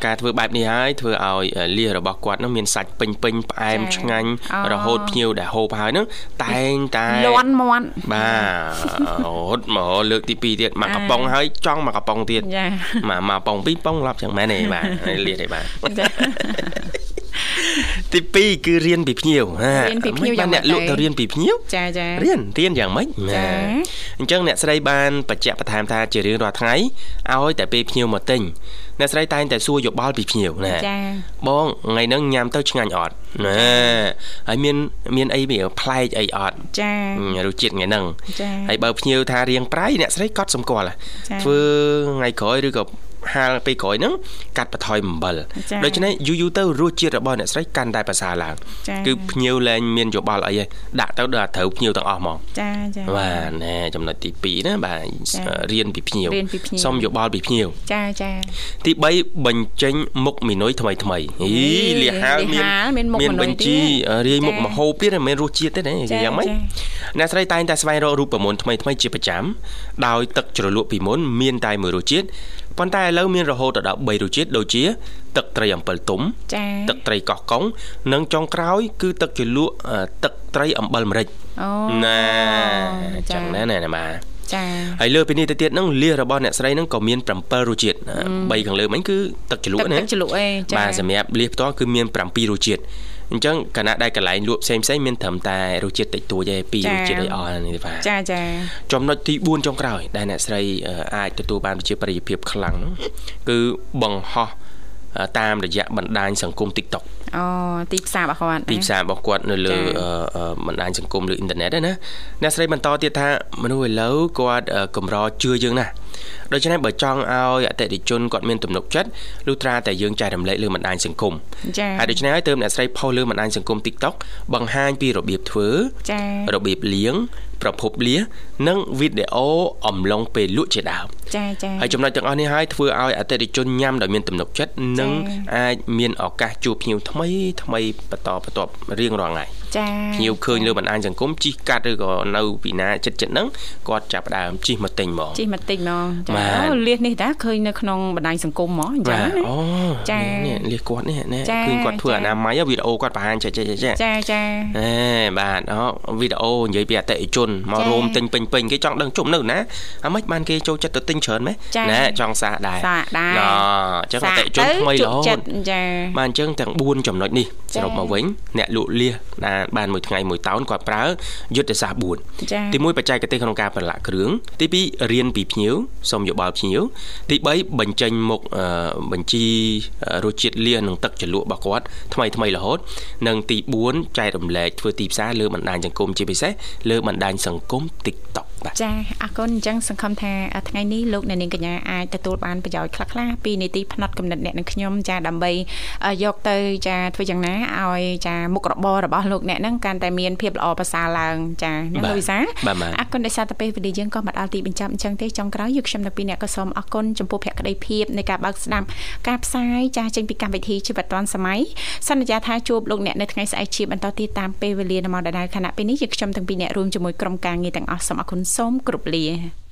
ការធ្វើបែបនេះហើយធ្វើឲ្យលៀសរបស់គាត់ហ្នឹងមានសាច់ពេញពេញផ្អែមឆ្ងាញ់រហូតភ្ញៀវដែលហូបហើយហ្នឹងតែងតែលន់មាត់បាទត់មកលើកទី2ទៀតមកកំប៉ុងហើយចង់មកកំប៉ុងទៀតចាមកមកកំប៉ុង2ប៉ុងឡប់ចឹងមែនទេបាទលាទេបាទទី2គឺរៀនពីភ្ញៀវរៀនពីភ្ញៀវយ៉ាងម៉េចអ្នកលក់ទៅរៀនពីភ្ញៀវចាចារៀនរៀនយ៉ាងម៉េចចាអញ្ចឹងអ្នកស្រីបានបញ្ជាក់បន្ថែមថាជារៀងរាល់ថ្ងៃឲ្យតែពេលភ្ញៀវមកទិញ អ្នកស្រីតែងតែសួរយោបល់ពីភ្ញៀវណាចាបងថ្ងៃហ្នឹងញ៉ាំទៅឆ្ងាញ់អត់ណាហើយមានមានអីវាប្លែកអីអត់ចារសជាតិថ្ងៃហ្នឹងចាហើយបើភ្ញៀវថារៀងប្រៃអ្នកស្រីកត់សម្គាល់ធ្វើថ្ងៃក្រោយឬក៏ ហាលពេលក្រោយហ្នឹងកាត់បន្ថយអំបិលដូច្នេះយូរយូរទៅរសជាតិរបស់អ្នកស្រីកាន់តែប្រសើរឡើងគឺភ្ញៀវលែងមានយោបល់អីទេដាក់ទៅដល់ត្រូវភ្ញៀវទាំងអស់ហ្មងចាចាបាទណែចំណុចទី2ណាបាទរៀនពីភ្ញៀវសុំយោបល់ពីភ្ញៀវចាចាទី3បញ្ចេញមុខមីនុយថ្មីថ្មីអីលះហាលមានមានបញ្ជីរាយមុខមហូបទៀតមិនមែនរសជាតិទេណាយ៉ាងម៉េចអ្នកស្រីតែងតែស្វែងរករូបមន្តថ្មីថ្មីជាប្រចាំដោយទឹកជ្រលក់ពីមុនមានតែមួយរសជាតិ ប៉ុន្តែឥឡូវមានរហូតដល់3រសជាតិដូចជា ទឹកត្រីអំពិលទុំចា៎ទឹកត្រីកោះកុងនិងចុងក្រោយ គឺទឹកជ្រលក់ទឹកត្រីអំបិលម្រេចអូណាចឹងណាណាបាទចាហើយលើពីនេះទៅទៀតហ្នឹងលៀសរបស់អ្នកស្រីហ្នឹងក៏មាន7រសជាតិ3ខាងលើមិញគឺទឹកជ្រលក់ណាទឹកជ្រលក់អេចាបាទសម្រាប់លៀសផ្ទាល់គឺមាន7រសជាតិ អញ្ចឹងកណៈដែលកន្លែងលក់ផ្សេងផ្សេងមានត្រឹមតែរសជាតិតិចតួចទេពីររសជាតិអីអស់នេះបាទចាចាចំណុចទី4ចុងក្រោយ ដែលអ្នកស្រីអាចទទួលបានប្រជាប្រិយភាពខ្លាំងគឺបង្ហោះតាមរយៈបណ្ដាញសង្គម TikTok អូទីផ្សាររបស់គាត់ទីផ្សាររបស់គាត់នៅលើបណ្ដាញសង្គមលើអ៊ីនធឺណិតណាអ្នកស្រីបន្តទៀតថាមនុស្សឥឡូវគាត់កម្រជឿយើងណាស់ ដូច្នេះបើចង់ឲ្យអតិថិជនគាត់មានទំនុកចិត្តលុះត្រាតែយើងចែករំលែកលើបណ្ដាញសង្គមចា៎ហើយដូច្នេះហើយទើបអ្នកស្រីផុសលើបណ្ដាញសង្គម TikTok បង្ហាញពីរបៀបធ្វើចា៎របៀបលាងប្រភពលានិងវីដេអូអំឡុងពេលលក់ជាដើមចាចាហើយចំណុចទាំងអស់នេះហើយធ្វើឲ្យអតិថិជនញ៉ាំដោយមានទំនុកចិត្តនិងអាចមានឱកាសជួបភ្ញៀវថ្មីថ្មីបន្តបន្ទាប់រៀងរាល់ថ្ងៃ ចាភ្ញៀវឃើញលើបណ្ដាញសង្គមជីកកាត់ឬក៏នៅពីណាចិត្តចិត្តហ្នឹងគាត់ចាប់ដើមជីមកទិញហ្មងជីមកទិញហ្មងចាអូលៀសនេះតាឃើញនៅក្នុងបណ្ដាញសង្គមហ្មងអញ្ចឹងណាអូចានេះលៀសគាត់នេះនេះឃើញគាត់ធ្វើអនាម័យវីដេអូគាត់បង្ហាញចាចាចាចាចាអេបាទអូវីដេអូនិយាយពីអតិថិជនមករួមទិញពេញពេញគេចង់ដឹងជុំនៅណាអាម៉េចបានគេចូលចិត្តទៅទិញច្រើនម៉េចណែចង់សាកដែរសាកដែរណ៎អញ្ចឹងអតិថិជនថ្មីរហូតចាបាទអញ្ចឹងទាំង4ចំណុចនេះសរុបមកវិញអ្នកលក់លៀសបានមួយថ្ងៃមួយតោនគាត់ប្រើយុទ្ធសាស្ត្រ4ទី1បច្ចេកទេសក្នុងការប្រឡាក់គ្រឿងទី2រៀនពីភ្ញៀវសូមយោបល់ភ្ញៀវទី3បញ្ចេញមុខបញ្ជីរសជាតិលៀសនិងទឹកជ្រលក់របស់គាត់ថ្មីថ្មីរហូតនិងទី4ចែករំលែកធ្វើទីផ្សារលើបណ្ដាញសង្គមជាពិសេសលើបណ្ដាញសង្គម TikTok បាទចាអរគុណអញ្ចឹងសង្ឃឹមថាថ្ងៃនេះលោកអ្នកនាងកញ្ញាអាចទទួលបានប្រយោជន៍ខ្លះៗពីនីតិផ្នែកកំណត់អ្នកនិងខ្ញុំចាដើម្បីយកទៅចាធ្វើយ៉ាងណាឲ្យចាមុខរបររបស់លោកអ្នកនឹងកាន់តែមានភាពល្អប្រសើរឡើងចាណាលោកវិសាអរគុណដោយសារតែពេលវេលាយើងក៏មកដល់ទីបញ្ចប់អញ្ចឹងទេចុងក្រោយយើងខ្ញុំនៅពីអ្នកក៏សូមអរគុណចំពោះភក្ដីភាពនៃការបើកស្ដាប់ការផ្សាយចាចេញពីកម្មវិធីជីវិតឌွန်សម័យសន្យាថាជួបលោកអ្នកនៅថ្ងៃស្អែកជាបន្តទៀតតាមពេលវេលានៅមកដដែលខណៈពេលនេះយើងខ្ញុំទាំងពីរអ្នករួមជាមួយក្រុមការងារទាំងអស់សូមអរគុណសូមគោរពលា